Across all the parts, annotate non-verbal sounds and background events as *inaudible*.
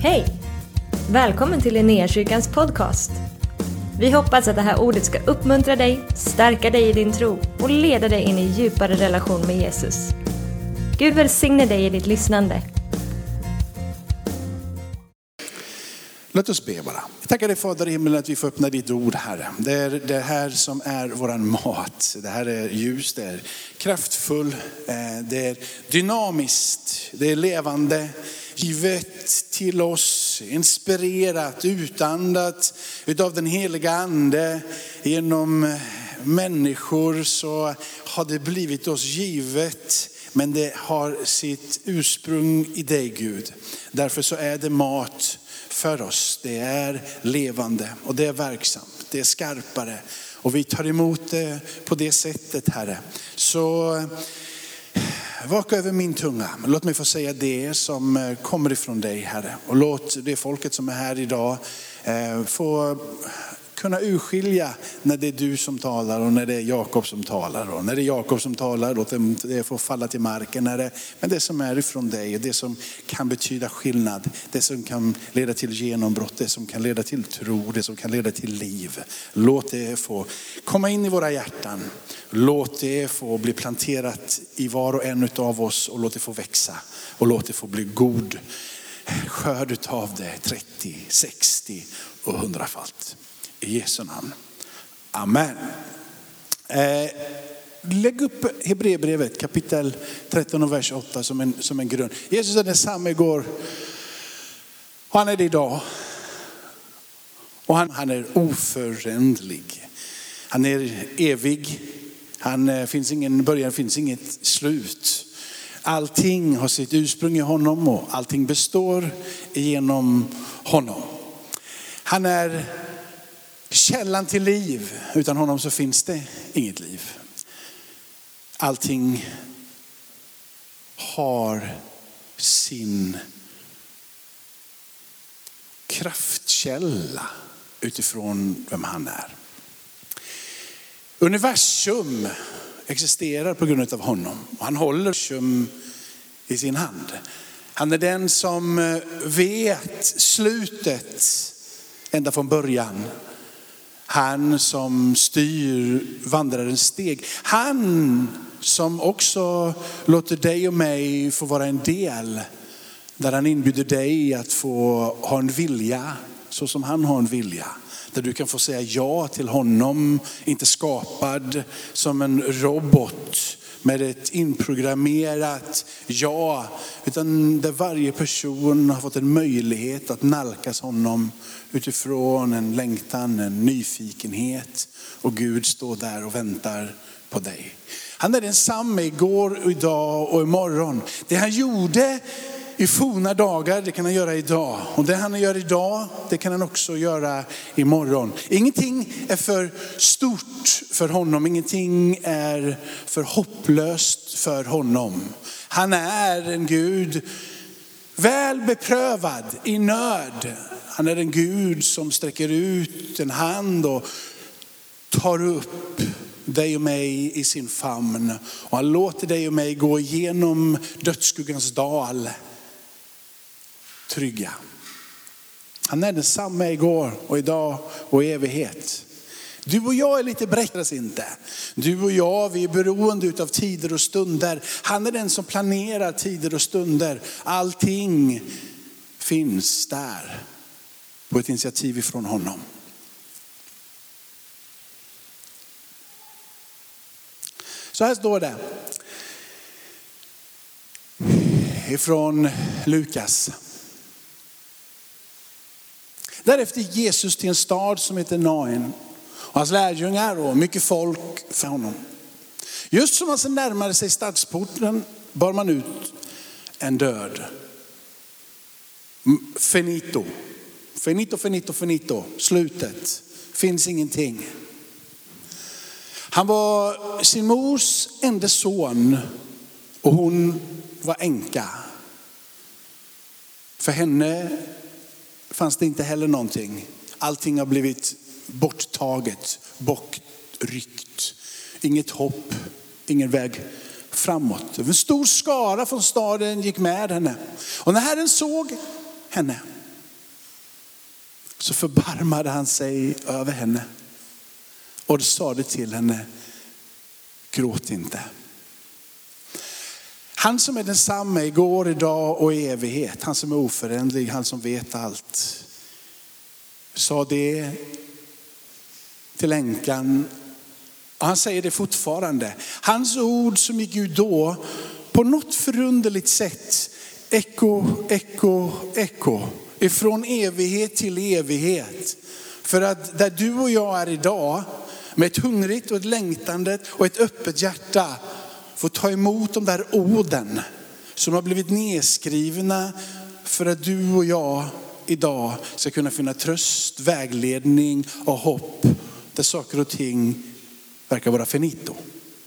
Hej! Välkommen till Linnéakyrkans podcast. Vi hoppas att det här ordet ska uppmuntra dig, stärka dig i din tro och leda dig in i djupare relation med Jesus. Gud välsigne dig i ditt lyssnande. Låt oss be bara. Jag tackar dig Fader i himlen att vi får öppna ditt ord Herre. Det är det här som är våran mat. Det här är ljus, det är kraftfull, eh, det är dynamiskt, det är levande, givet till oss, inspirerat, utandat utav den heliga ande genom människor så har det blivit oss givet. Men det har sitt ursprung i dig Gud. Därför så är det mat för oss. Det är levande och det är verksamt. Det är skarpare. Och vi tar emot det på det sättet Herre. Så vaka över min tunga. Låt mig få säga det som eh, kommer ifrån dig Herre. Och låt det folket som är här idag eh, få kunna urskilja när det är du som talar och när det är Jakob som talar. Och när det är Jakob som talar, låt det få falla till marken. När det, men det som är ifrån dig, det som kan betyda skillnad, det som kan leda till genombrott, det som kan leda till tro, det som kan leda till liv. Låt det få komma in i våra hjärtan. Låt det få bli planterat i var och en av oss och låt det få växa. Och låt det få bli god skörd utav det, 30, 60 och 100-falt. I Jesu namn. Amen. Eh, lägg upp Hebreerbrevet kapitel 13 och vers 8 som en, som en grund. Jesus är densamme igår och han är det idag. Och han, han är oföränderlig. Han är evig. Han eh, finns ingen början, finns inget slut. Allting har sitt ursprung i honom och allting består genom honom. Han är källan till liv. Utan honom så finns det inget liv. Allting har sin kraftkälla utifrån vem han är. Universum existerar på grund av honom. Han håller universum i sin hand. Han är den som vet slutet ända från början. Han som styr vandrarens steg. Han som också låter dig och mig få vara en del. Där han inbjuder dig att få ha en vilja så som han har en vilja. Där du kan få säga ja till honom, inte skapad som en robot med ett inprogrammerat ja. Utan där varje person har fått en möjlighet att nalkas honom utifrån en längtan, en nyfikenhet. Och Gud står där och väntar på dig. Han är densamme igår, idag och imorgon. Det han gjorde i forna dagar, det kan han göra idag. Och det han gör idag, det kan han också göra imorgon. Ingenting är för stort för honom, ingenting är för hopplöst för honom. Han är en Gud väl beprövad i nöd. Han är en Gud som sträcker ut en hand och tar upp dig och mig i sin famn. Och han låter dig och mig gå igenom dödsskuggans dal trygga. Han är densamma igår och idag och i evighet. Du och jag är lite bräckras inte. Du och jag, vi är beroende av tider och stunder. Han är den som planerar tider och stunder. Allting finns där på ett initiativ ifrån honom. Så här står det ifrån Lukas. Därefter gick Jesus till en stad som heter Nain. Och hans lärjungar och mycket folk för honom. Just som han närmade sig stadsporten bar man ut en död. Finito. Finito, finito, finito. Slutet. Finns ingenting. Han var sin mors enda son och hon var änka. För henne fanns det inte heller någonting. Allting har blivit borttaget, bortryckt. Inget hopp, ingen väg framåt. En stor skara från staden gick med henne. Och när Herren såg henne så förbarmade han sig över henne och sade till henne, gråt inte. Han som är densamme igår, idag och i evighet, han som är oföränderlig, han som vet allt, sa det till änkan. Han säger det fortfarande. Hans ord som gick ut då, på något förunderligt sätt, eko, eko, eko, ifrån evighet till evighet. För att där du och jag är idag, med ett hungrigt och ett längtande och ett öppet hjärta, Få ta emot de där orden som har blivit nedskrivna för att du och jag idag ska kunna finna tröst, vägledning och hopp där saker och ting verkar vara finito,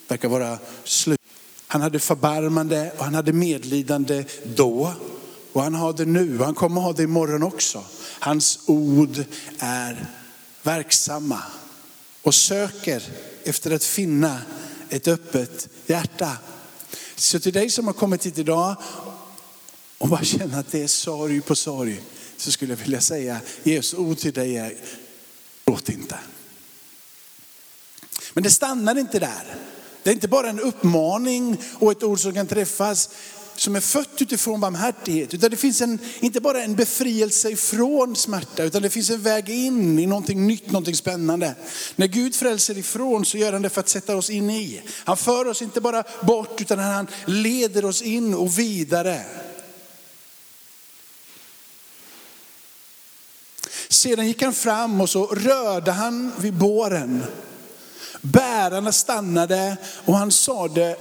verkar vara slut. Han hade förbarmande och han hade medlidande då och han har det nu. Han kommer ha det imorgon också. Hans ord är verksamma och söker efter att finna ett öppet hjärta. Så till dig som har kommit hit idag och bara känner att det är sorg på sorg så skulle jag vilja säga Jesu ord till dig är gråt inte. Men det stannar inte där. Det är inte bara en uppmaning och ett ord som kan träffas som är fött utifrån barmhärtighet. Utan det finns en, inte bara en befrielse ifrån smärta, utan det finns en väg in i någonting nytt, någonting spännande. När Gud frälser ifrån så gör han det för att sätta oss in i. Han för oss inte bara bort, utan han leder oss in och vidare. Sedan gick han fram och så rörde han vid båren. Bärarna stannade och han sade,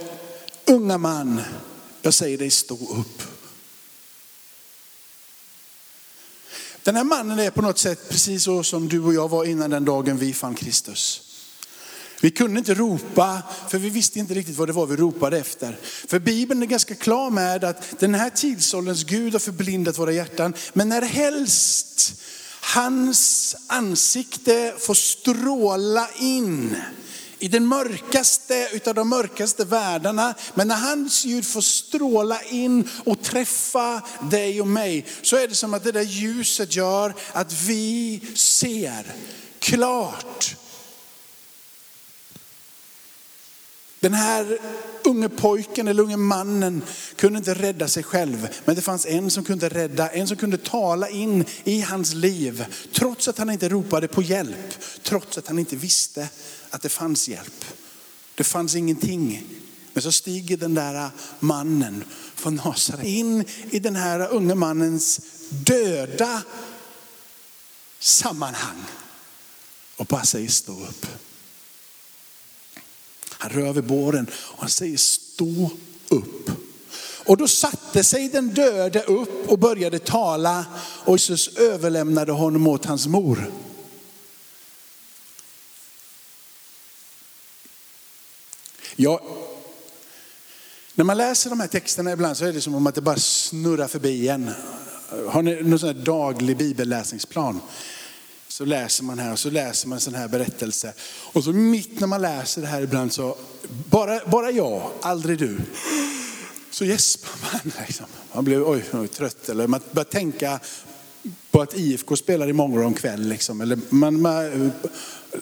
unga man, jag säger dig stå upp. Den här mannen är på något sätt precis så som du och jag var innan den dagen vi fann Kristus. Vi kunde inte ropa, för vi visste inte riktigt vad det var vi ropade efter. För Bibeln är ganska klar med att den här tidsålderns Gud har förblindat våra hjärtan. Men när helst hans ansikte får stråla in i den mörkaste utav de mörkaste världarna. Men när hans ljud får stråla in och träffa dig och mig så är det som att det där ljuset gör att vi ser klart. Den här unge pojken eller unge mannen kunde inte rädda sig själv. Men det fanns en som kunde rädda, en som kunde tala in i hans liv. Trots att han inte ropade på hjälp, trots att han inte visste att det fanns hjälp. Det fanns ingenting. Men så stiger den där mannen från Nasaret in i den här unge mannens döda sammanhang och bara säger stå upp. Han rör vid båren och han säger stå upp. Och då satte sig den döde upp och började tala och Jesus överlämnade honom åt hans mor. Ja, när man läser de här texterna ibland så är det som om att det bara snurrar förbi en. Har ni någon sån här daglig bibelläsningsplan? Så läser man här och så läser man en sån här berättelse. Och så mitt när man läser det här ibland så, bara, bara jag, aldrig du. Så gäspar man. *laughs* Liksom. Man blir oj, oj, trött eller man börjar tänka på att IFK spelar imorgon kväll. Liksom. Eller man, man,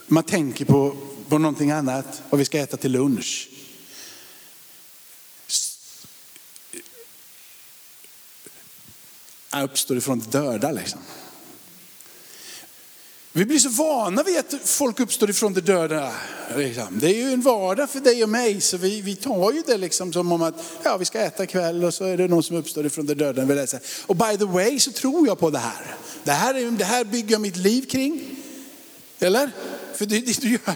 man tänker på, på någonting annat, vad vi ska äta till lunch. Uppstår ifrån de döda liksom. Vi blir så vana vid att folk uppstår ifrån de döda. Liksom. Det är ju en vardag för dig och mig, så vi, vi tar ju det liksom som om att ja, vi ska äta kväll och så är det någon som uppstår ifrån de döda. Och by the way så tror jag på det här. Det här, är, det här bygger jag mitt liv kring. Eller? För det, det du gör,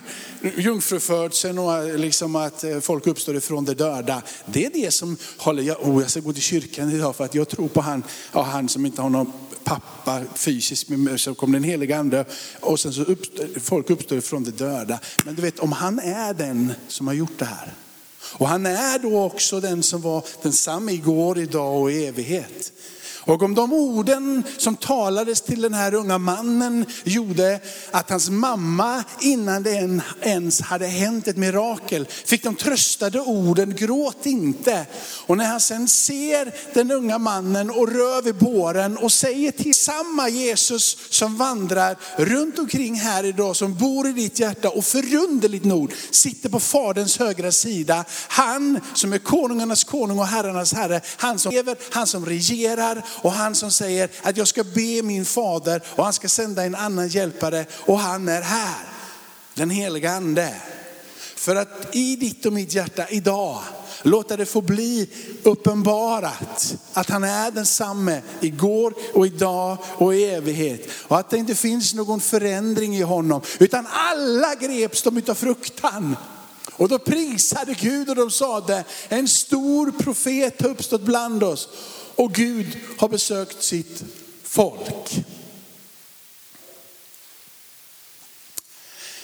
jungfrufödseln och eh, liksom att eh, folk uppstår ifrån de döda. Det är det som håller, jag, oh, jag ska gå till kyrkan idag för att jag tror på han, ja, han som inte har någon pappa fysiskt, så kom den heliga ande och sen så uppstod, folk uppstår från de döda. Men du vet om han är den som har gjort det här. Och han är då också den som var densamma igår, idag och i evighet. Och om de orden som talades till den här unga mannen gjorde att hans mamma innan det ens hade hänt ett mirakel fick de tröstade orden, gråt inte. Och när han sen ser den unga mannen och rör vid båren och säger till samma Jesus som vandrar runt omkring här idag, som bor i ditt hjärta och förunderligt nog sitter på faderns högra sida. Han som är konungarnas konung och herrarnas herre, han som lever, han som regerar och han som säger att jag ska be min fader och han ska sända en annan hjälpare och han är här. Den heliga ande. För att i ditt och mitt hjärta idag, låta det få bli uppenbarat att han är densamme igår och idag och i evighet. Och att det inte finns någon förändring i honom, utan alla greps de utav fruktan. Och då prisade Gud och de sade, en stor profet har uppstått bland oss och Gud har besökt sitt folk.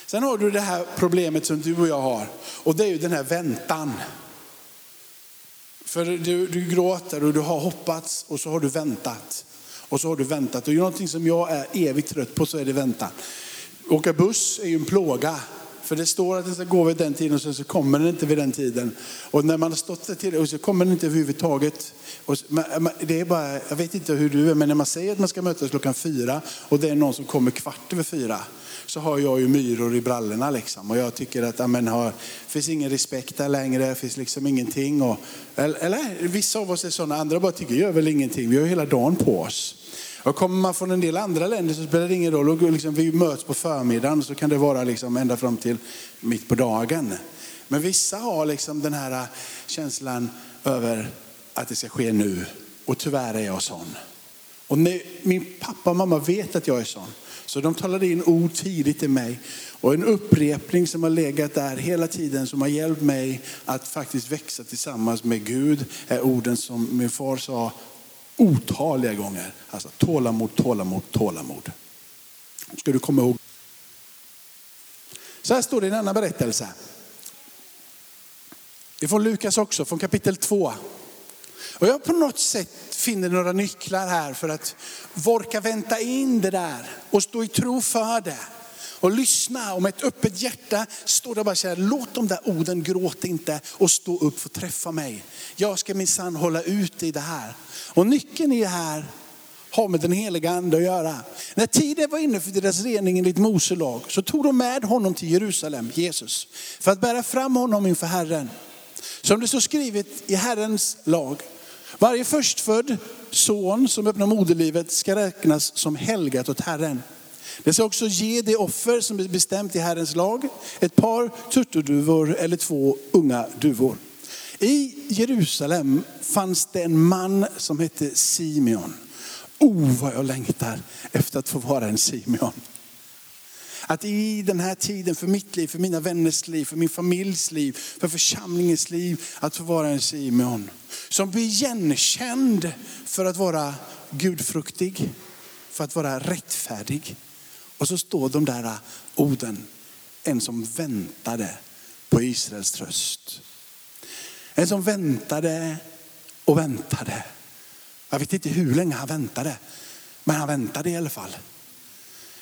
Sen har du det här problemet som du och jag har och det är ju den här väntan. För du, du gråter och du har hoppats och så har du väntat. Och så har du väntat. Och någonting som jag är evigt trött på så är det väntan. Åka buss är ju en plåga. För det står att den ska gå vid den tiden och sen så kommer den inte vid den tiden. Och när man har stått där till och så kommer den inte överhuvudtaget. Och det är bara, jag vet inte hur du är, men när man säger att man ska mötas klockan fyra och det är någon som kommer kvart över fyra så har jag ju myror i brallorna liksom. Och jag tycker att amen, har, finns ingen respekt där längre, det finns liksom ingenting. Och, eller, eller vissa av oss är sådana, andra bara tycker gör väl ingenting, vi har ju hela dagen på oss. Och kommer man från en del andra länder så spelar det ingen roll. Och liksom, vi möts på förmiddagen så kan det vara liksom ända fram till mitt på dagen. Men vissa har liksom den här äh, känslan över att det ska ske nu. Och tyvärr är jag sån. Och när, min pappa och mamma vet att jag är sån. Så de talade in ord tidigt i mig. Och en upprepning som har legat där hela tiden som har hjälpt mig att faktiskt växa tillsammans med Gud är orden som min far sa otaliga gånger. Alltså tålamod, tålamod, tålamod. Ska du komma ihåg. Så här står det i en annan berättelse. Ifrån Lukas också, från kapitel 2. Och jag på något sätt finner några nycklar här för att vorka vänta in det där och stå i tro för det. Och lyssna och med ett öppet hjärta stå där och bara säga, låt de där orden gråta inte och stå upp och träffa mig. Jag ska minsann hålla ut i det här. Och nyckeln i det här har med den heliga ande att göra. När tiden var inne för deras rening enligt Mose lag så tog de med honom till Jerusalem, Jesus, för att bära fram honom inför Herren. Som det står skrivet i Herrens lag. Varje förstfödd son som öppnar moderlivet ska räknas som helgat åt Herren. Det ska också ge det offer som är bestämt i Herrens lag, ett par turturduvor eller två unga duvor. I Jerusalem fanns det en man som hette Simeon. Oh vad jag längtar efter att få vara en Simeon. Att i den här tiden för mitt liv, för mina vänners liv, för min familjs liv, för församlingens liv, att få vara en Simeon. Som blir igenkänd för att vara gudfruktig, för att vara rättfärdig. Och så står de där äh, orden, en som väntade på Israels tröst. En som väntade och väntade. Jag vet inte hur länge han väntade, men han väntade i alla fall.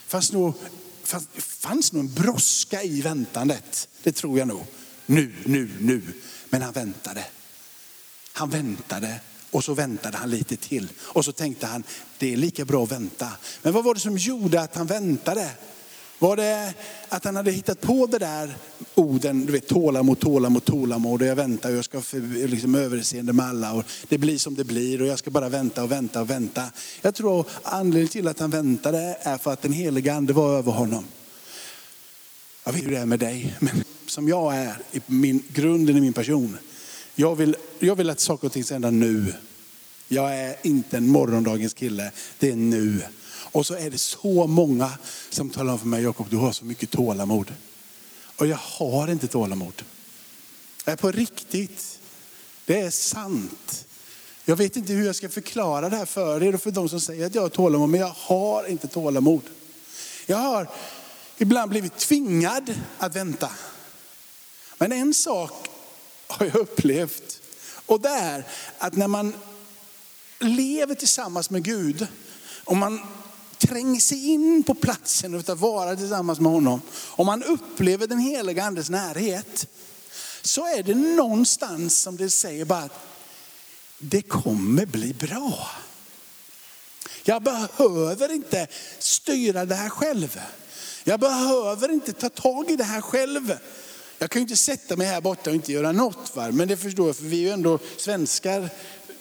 Fast nog, fanns, fanns nog en brådska i väntandet, det tror jag nog. Nu, nu, nu. Men han väntade. Han väntade och så väntade han lite till. Och så tänkte han, det är lika bra att vänta. Men vad var det som gjorde att han väntade? Var det att han hade hittat på det där orden, du vet tålamod, tålamod, tålamod och jag väntar och jag ska för, liksom överseende med alla och det blir som det blir och jag ska bara vänta och vänta och vänta. Jag tror anledningen till att han väntade är för att den heliga ande var över honom. Jag vet hur det är med dig, men som jag är i min, grunden i min person. Jag vill, jag vill att saker och ting ska hända nu. Jag är inte en morgondagens kille, det är nu. Och så är det så många som talar om för mig, Jakob du har så mycket tålamod. Och jag har inte tålamod. Jag är på riktigt. Det är sant. Jag vet inte hur jag ska förklara det här för er och för de som säger att jag har tålamod, men jag har inte tålamod. Jag har ibland blivit tvingad att vänta. Men en sak har jag upplevt och det är att när man lever tillsammans med Gud, om man tränger sig in på platsen och att vara tillsammans med honom, om man upplever den heliga andes närhet, så är det någonstans som det säger bara att det kommer bli bra. Jag behöver inte styra det här själv. Jag behöver inte ta tag i det här själv. Jag kan ju inte sätta mig här borta och inte göra något. Va? Men det förstår jag, för vi är ju ändå svenskar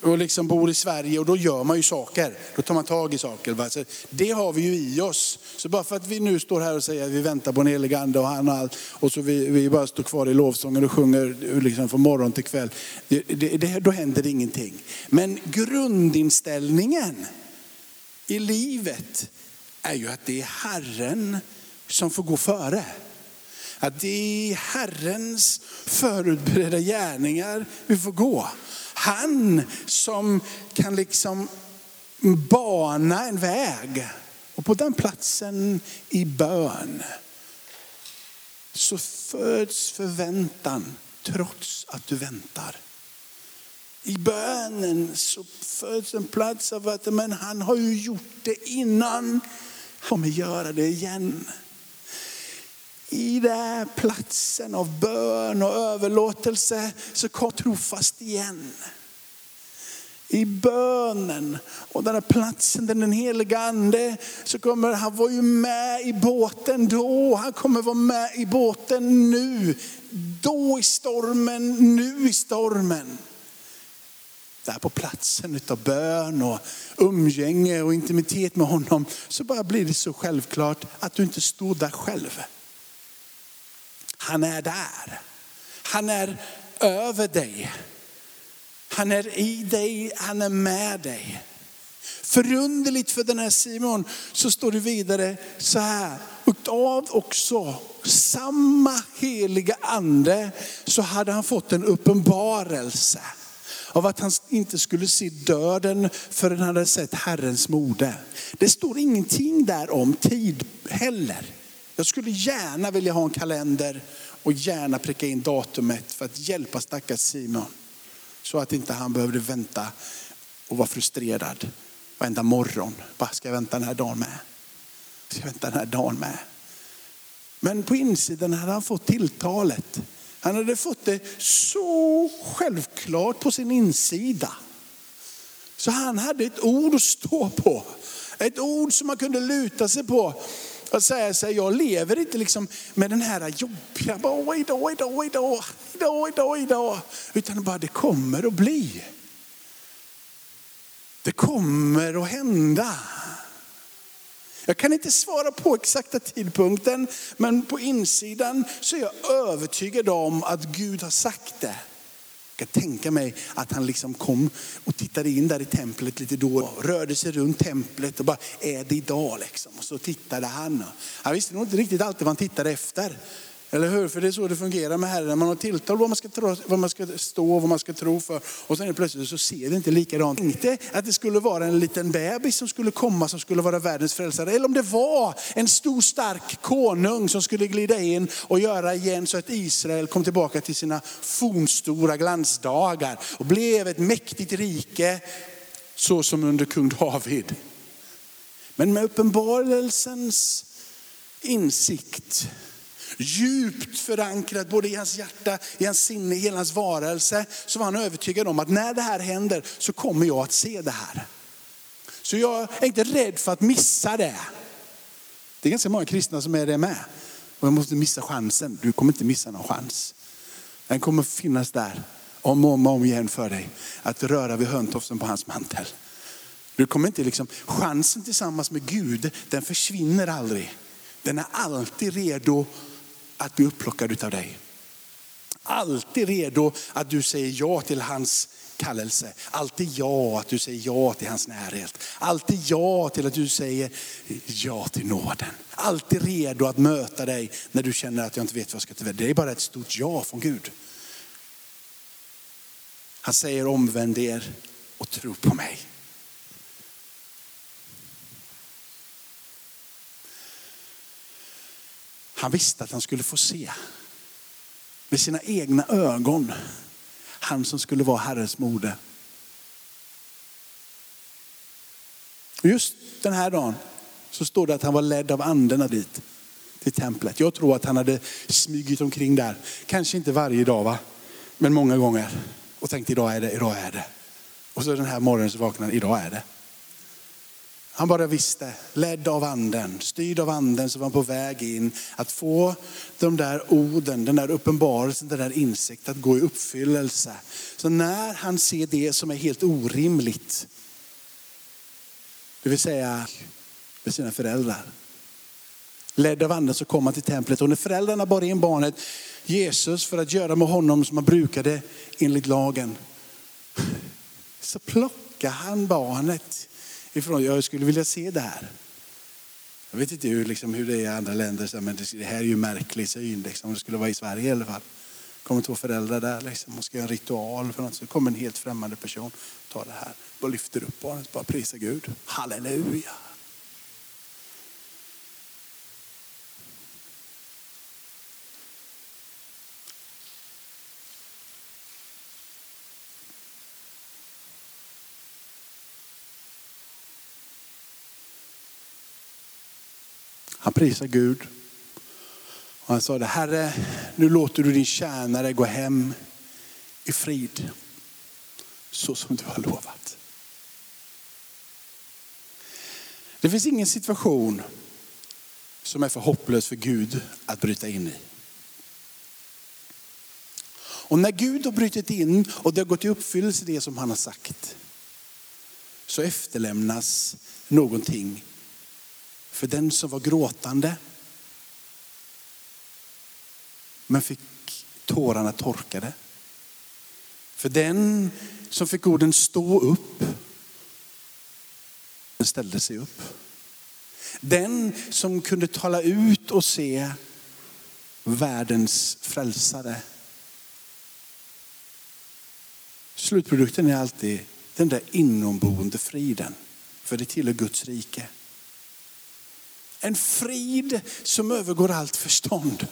och liksom bor i Sverige och då gör man ju saker. Då tar man tag i saker. Va? Så det har vi ju i oss. Så bara för att vi nu står här och säger att vi väntar på en helig ande och han och allt. Och så vi, vi bara står kvar i lovsången och sjunger liksom från morgon till kväll. Det, det, det, då händer det ingenting. Men grundinställningen i livet är ju att det är Herren som får gå före. Att det är i Herrens förutberedda gärningar vi får gå. Han som kan liksom bana en väg. Och på den platsen i bön så föds förväntan trots att du väntar. I bönen så föds en plats av att men han har ju gjort det innan. Han kommer göra det igen i den här platsen av bön och överlåtelse så kom trofast igen. I bönen och den här platsen där den heliga ande, så kommer han var ju med i båten då, han kommer vara med i båten nu. Då i stormen, nu i stormen. Där på platsen utav bön och umgänge och intimitet med honom så bara blir det så självklart att du inte står där själv. Han är där. Han är över dig. Han är i dig, han är med dig. Förunderligt för den här Simon så står det vidare så här. Utav också samma heliga ande så hade han fått en uppenbarelse av att han inte skulle se döden förrän han hade sett Herrens mode. Det står ingenting där om tid heller. Jag skulle gärna vilja ha en kalender och gärna pricka in datumet för att hjälpa stackars Simon. Så att inte han behövde vänta och vara frustrerad varenda morgon. Bara ska jag vänta den här dagen med? Ska jag vänta den här dagen med? Men på insidan hade han fått tilltalet. Han hade fått det så självklart på sin insida. Så han hade ett ord att stå på. Ett ord som man kunde luta sig på. Att säga sig, jag lever inte liksom med den här jobbiga, bara, idag, idag, idag, idag, idag, idag. Utan bara det kommer att bli. Det kommer att hända. Jag kan inte svara på exakta tidpunkten, men på insidan så är jag övertygad om att Gud har sagt det. Jag kan tänka mig att han liksom kom och tittade in där i templet lite då och rörde sig runt templet och bara, är det idag liksom? Och så tittade han. Han visste nog inte riktigt alltid vad han tittade efter. Eller hur? För det är så det fungerar med Herren. Man har tilltal vad man ska, tro, vad man ska stå och vad man ska tro för. Och sen plötsligt så ser det inte likadant. Inte att det skulle vara en liten bebis som skulle komma som skulle vara världens frälsare. Eller om det var en stor stark konung som skulle glida in och göra igen så att Israel kom tillbaka till sina fornstora glansdagar. Och blev ett mäktigt rike så som under kung David. Men med uppenbarelsens insikt djupt förankrad både i hans hjärta, i hans sinne, i hela hans varelse, så var han övertygad om att när det här händer så kommer jag att se det här. Så jag är inte rädd för att missa det. Det är ganska många kristna som är det med. Och jag måste missa chansen. Du kommer inte missa någon chans. Den kommer finnas där om och om, om igen för dig. Att röra vid höntofsen på hans mantel. Du kommer inte liksom, chansen tillsammans med Gud, den försvinner aldrig. Den är alltid redo att bli upplockad av dig. Alltid redo att du säger ja till hans kallelse. Alltid ja att du säger ja till hans närhet. Alltid ja till att du säger ja till nåden. Alltid redo att möta dig när du känner att jag inte vet vad jag ska ta Det är bara ett stort ja från Gud. Han säger omvänd er och tro på mig. Han visste att han skulle få se med sina egna ögon han som skulle vara Herrens mode. Just den här dagen så står det att han var ledd av andarna dit till templet. Jag tror att han hade smugit omkring där. Kanske inte varje dag va? Men många gånger. Och tänkte idag är det, idag är det. Och så den här morgonen så vaknade han, idag är det. Han bara visste, ledd av anden, styrd av anden så var han på väg in att få de där orden, den där uppenbarelsen, den där insikten att gå i uppfyllelse. Så när han ser det som är helt orimligt, det vill säga med sina föräldrar. Ledd av anden så kom han till templet och när föräldrarna bar in barnet Jesus för att göra med honom som man brukade enligt lagen. Så plockar han barnet ifrån, jag skulle vilja se det här. Jag vet inte hur, liksom, hur det är i andra länder, men det här är ju märklig syn. Liksom. Det skulle vara i Sverige i alla fall. kommer två föräldrar där liksom, och ska göra en ritual. För något. Så kommer en helt främmande person och tar det här. Bara lyfter upp barnet, bara prisar Gud. Halleluja. Han prisar Gud. Och han sa Herre, nu låter du din tjänare gå hem i frid. Så som du har lovat. Det finns ingen situation som är för hopplös för Gud att bryta in i. Och när Gud har brutit in och det har gått i uppfyllelse det som han har sagt, så efterlämnas någonting för den som var gråtande. Men fick tårarna torkade. För den som fick orden stå upp. Den ställde sig upp. Den som kunde tala ut och se världens frälsare. Slutprodukten är alltid den där inomboende friden. För det tillhör Guds rike. En frid som övergår allt förstånd.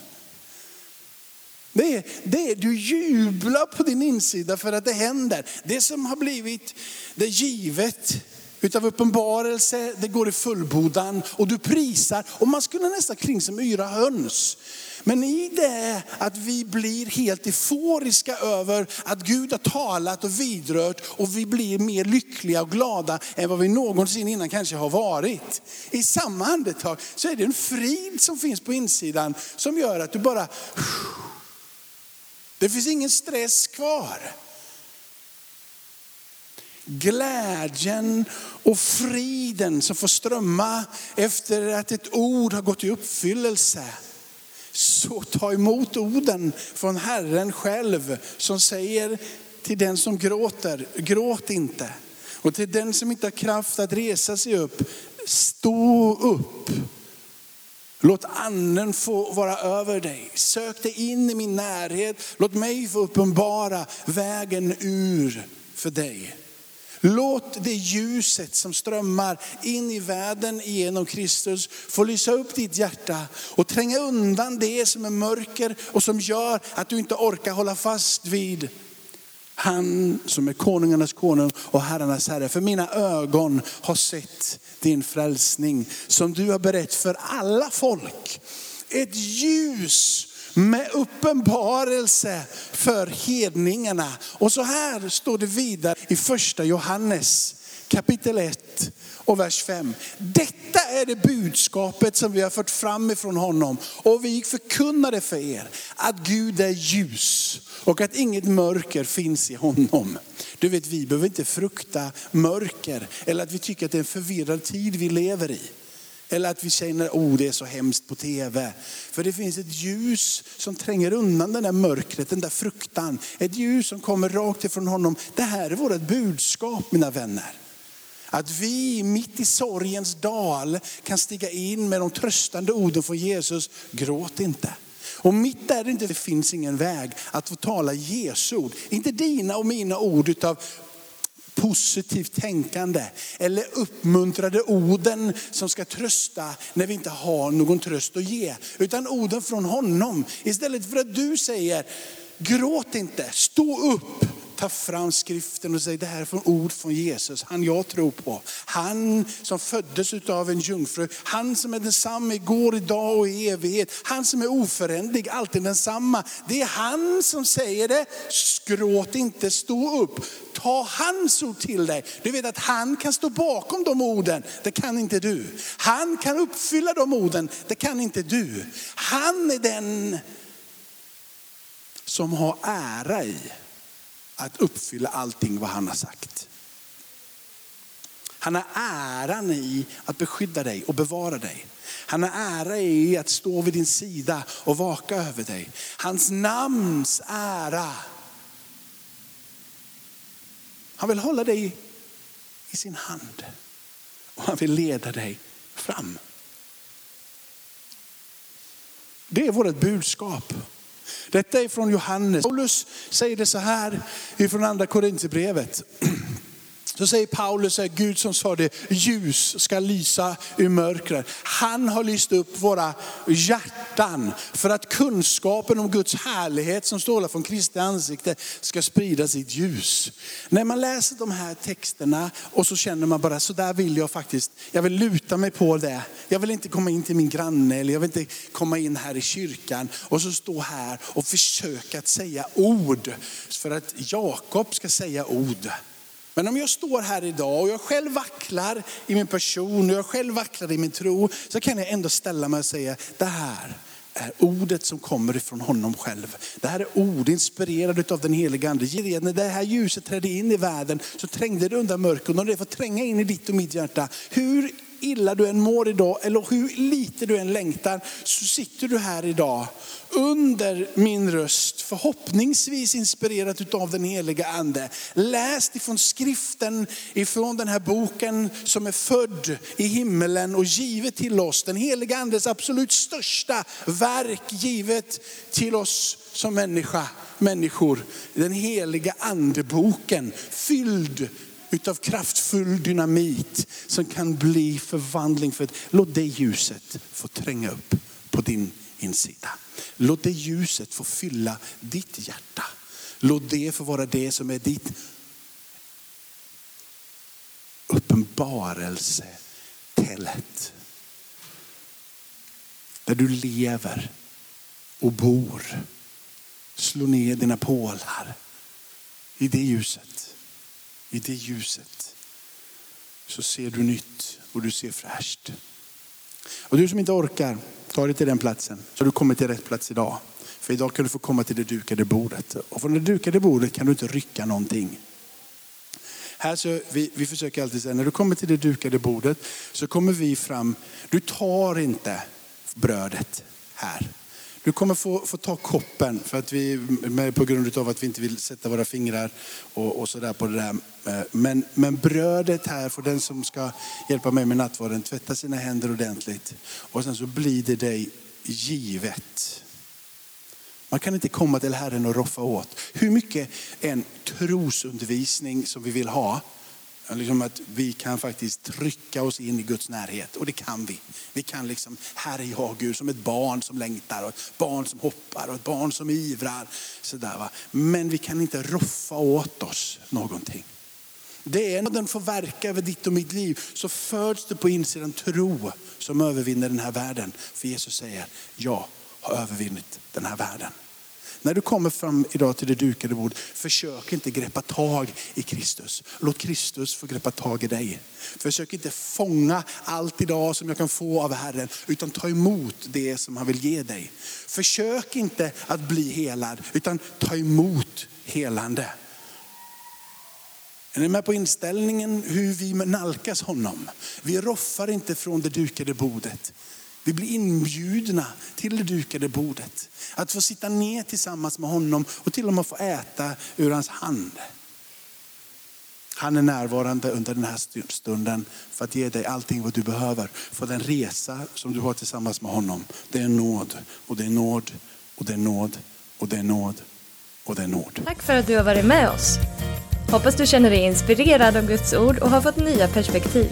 Det är, det är, du jublar på din insida för att det händer. Det som har blivit det givet utav uppenbarelse, det går i fullbordan och du prisar. Och man skulle nästan kring som yra höns. Men i det att vi blir helt euforiska över att Gud har talat och vidrört och vi blir mer lyckliga och glada än vad vi någonsin innan kanske har varit. I samma andetag så är det en frid som finns på insidan som gör att du bara, det finns ingen stress kvar glädjen och friden som får strömma efter att ett ord har gått i uppfyllelse. Så ta emot orden från Herren själv som säger till den som gråter, gråt inte. Och till den som inte har kraft att resa sig upp, stå upp. Låt anden få vara över dig. Sök dig in i min närhet. Låt mig få uppenbara vägen ur för dig. Låt det ljuset som strömmar in i världen genom Kristus få lysa upp ditt hjärta och tränga undan det som är mörker och som gör att du inte orkar hålla fast vid han som är konungarnas konung och herrarnas herre. För mina ögon har sett din frälsning som du har berett för alla folk. Ett ljus med uppenbarelse för hedningarna. Och så här står det vidare i första Johannes kapitel 1 och vers 5. Detta är det budskapet som vi har fört fram ifrån honom och vi förkunnade för er. Att Gud är ljus och att inget mörker finns i honom. Du vet vi behöver inte frukta mörker eller att vi tycker att det är en förvirrad tid vi lever i. Eller att vi känner, oh det är så hemskt på tv. För det finns ett ljus som tränger undan den där mörkret, den där fruktan. Ett ljus som kommer rakt ifrån honom. Det här är vårt budskap mina vänner. Att vi mitt i sorgens dal kan stiga in med de tröstande orden från Jesus. Gråt inte. Och mitt där det inte finns ingen väg att få tala Jesu ord. Inte dina och mina ord utav positivt tänkande eller uppmuntrade orden som ska trösta när vi inte har någon tröst att ge. Utan orden från honom. Istället för att du säger, gråt inte, stå upp, ta fram skriften och säga det här är från ord från Jesus, han jag tror på. Han som föddes av en jungfru, han som är densamma igår, idag och i evighet. Han som är oföränderlig, alltid densamma. Det är han som säger det, skråt inte, stå upp. Ta hans ord till dig. Du vet att han kan stå bakom de orden, det kan inte du. Han kan uppfylla de orden, det kan inte du. Han är den som har ära i att uppfylla allting vad han har sagt. Han har äran i att beskydda dig och bevara dig. Han har ära i att stå vid din sida och vaka över dig. Hans namns ära. Han vill hålla dig i sin hand och han vill leda dig fram. Det är vårt budskap. Detta är från Johannes. Paulus säger det så här ifrån andra Korinthierbrevet. Så säger Paulus, är Gud som sa det, ljus ska lysa ur mörkret. Han har lyst upp våra hjärtan för att kunskapen om Guds härlighet som strålar från Kristi ansikte ska sprida sitt ljus. När man läser de här texterna och så känner man bara, så där vill jag faktiskt, jag vill luta mig på det. Jag vill inte komma in till min granne eller jag vill inte komma in här i kyrkan och så stå här och försöka att säga ord för att Jakob ska säga ord. Men om jag står här idag och jag själv vacklar i min person och jag själv vacklar i min tro, så kan jag ändå ställa mig och säga, det här är ordet som kommer ifrån honom själv. Det här är ord inspirerade av den heliga ande. När det här ljuset trädde in i världen så trängde det undan mörkret och det får tränga in i ditt och mitt hjärta. Hur illa du än mår idag eller hur lite du än längtar så sitter du här idag under min röst, förhoppningsvis inspirerat av den heliga ande. Läst ifrån skriften, ifrån den här boken som är född i himmelen och givet till oss. Den heliga andes absolut största verk givet till oss som människa, människor. Den heliga andeboken fylld utav kraftfull dynamit som kan bli förvandling. För låt det ljuset få tränga upp på din insida. Låt det ljuset få fylla ditt hjärta. Låt det få vara det som är ditt uppenbarelsetält. Där du lever och bor. Slå ner dina pålar i det ljuset. I det ljuset så ser du nytt och du ser fräscht. Och du som inte orkar, ta dig till den platsen. Så du kommer till rätt plats idag. För idag kan du få komma till det dukade bordet. Och från det dukade bordet kan du inte rycka någonting. Här så, vi, vi försöker alltid säga, när du kommer till det dukade bordet så kommer vi fram, du tar inte brödet här. Du kommer få, få ta koppen för att vi, på grund av att vi inte vill sätta våra fingrar och, och sådär på det där. Eh, men, men brödet här får den som ska hjälpa mig med nattvarden tvätta sina händer ordentligt. Och sen så blir det dig givet. Man kan inte komma till Herren och roffa åt. Hur mycket en trosundervisning som vi vill ha, Liksom att vi kan faktiskt trycka oss in i Guds närhet. Och det kan vi. Vi kan liksom, här är jag Gud som ett barn som längtar och ett barn som hoppar och ett barn som ivrar. Sådär, va? Men vi kan inte roffa åt oss någonting. Det är när den får verka över ditt och mitt liv så föds det på insidan tro som övervinner den här världen. För Jesus säger, jag har övervunnit den här världen. När du kommer fram idag till det dukade bordet, försök inte greppa tag i Kristus. Låt Kristus få greppa tag i dig. Försök inte fånga allt idag som jag kan få av Herren, utan ta emot det som han vill ge dig. Försök inte att bli helad, utan ta emot helande. Är ni med på inställningen hur vi nalkas honom? Vi roffar inte från det dukade bordet. Vi blir inbjudna till det dukade bordet. Att få sitta ner tillsammans med honom och till och med få äta ur hans hand. Han är närvarande under den här stunden för att ge dig allting vad du behöver för den resa som du har tillsammans med honom. Det är nåd och det är nåd och det är nåd och det är nåd och det är nåd. Tack för att du har varit med oss. Hoppas du känner dig inspirerad av Guds ord och har fått nya perspektiv.